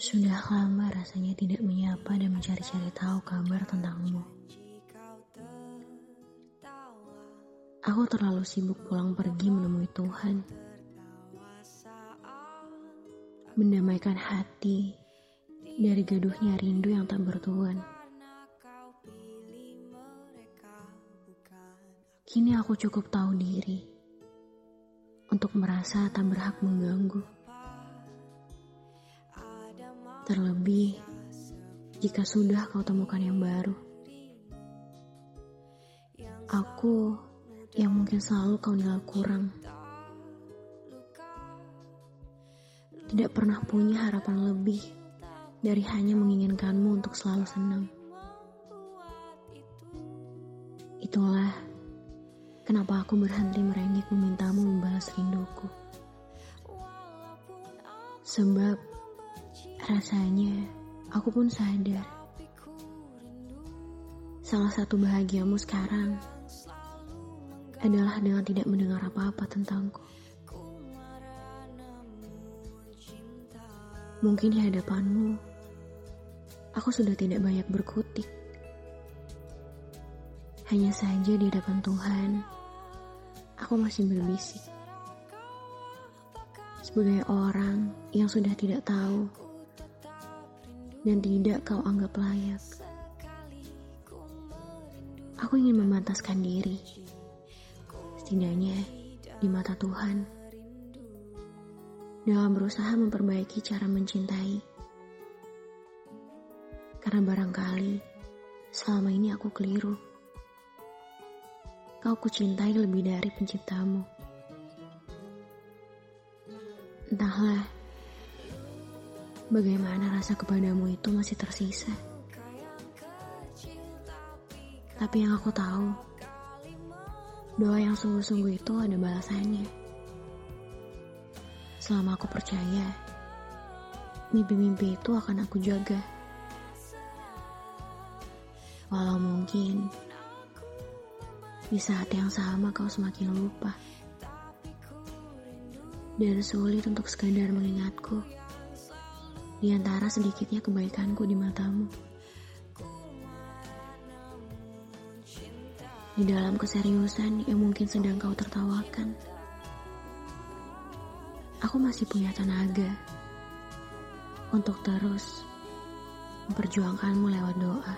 Sudah lama rasanya tidak menyapa dan mencari-cari tahu kabar tentangmu. Aku terlalu sibuk pulang pergi menemui Tuhan. Mendamaikan hati dari gaduhnya rindu yang tak bertuan. Kini aku cukup tahu diri untuk merasa tak berhak mengganggu. Terlebih jika sudah kau temukan yang baru. Aku yang mungkin selalu kau nilai kurang. Tidak pernah punya harapan lebih dari hanya menginginkanmu untuk selalu senang. Itulah kenapa aku berhenti merengek memintamu membalas rinduku. Sebab Rasanya, aku pun sadar. Salah satu bahagiamu sekarang adalah dengan tidak mendengar apa-apa tentangku. Mungkin di hadapanmu, aku sudah tidak banyak berkutik. Hanya saja di hadapan Tuhan, aku masih berbisik. Sebagai orang yang sudah tidak tahu dan tidak kau anggap layak. Aku ingin memantaskan diri, setidaknya di mata Tuhan, dalam berusaha memperbaiki cara mencintai. Karena barangkali selama ini aku keliru. Kau kucintai lebih dari penciptamu. Entahlah, Bagaimana rasa kepadamu itu masih tersisa. Tapi yang aku tahu, doa yang sungguh-sungguh itu ada balasannya. Selama aku percaya, mimpi-mimpi itu akan aku jaga. Walau mungkin di saat yang sama kau semakin lupa dan sulit untuk sekadar mengingatku di antara sedikitnya kebaikanku di matamu. Di dalam keseriusan yang mungkin sedang kau tertawakan, aku masih punya tenaga untuk terus memperjuangkanmu lewat doa.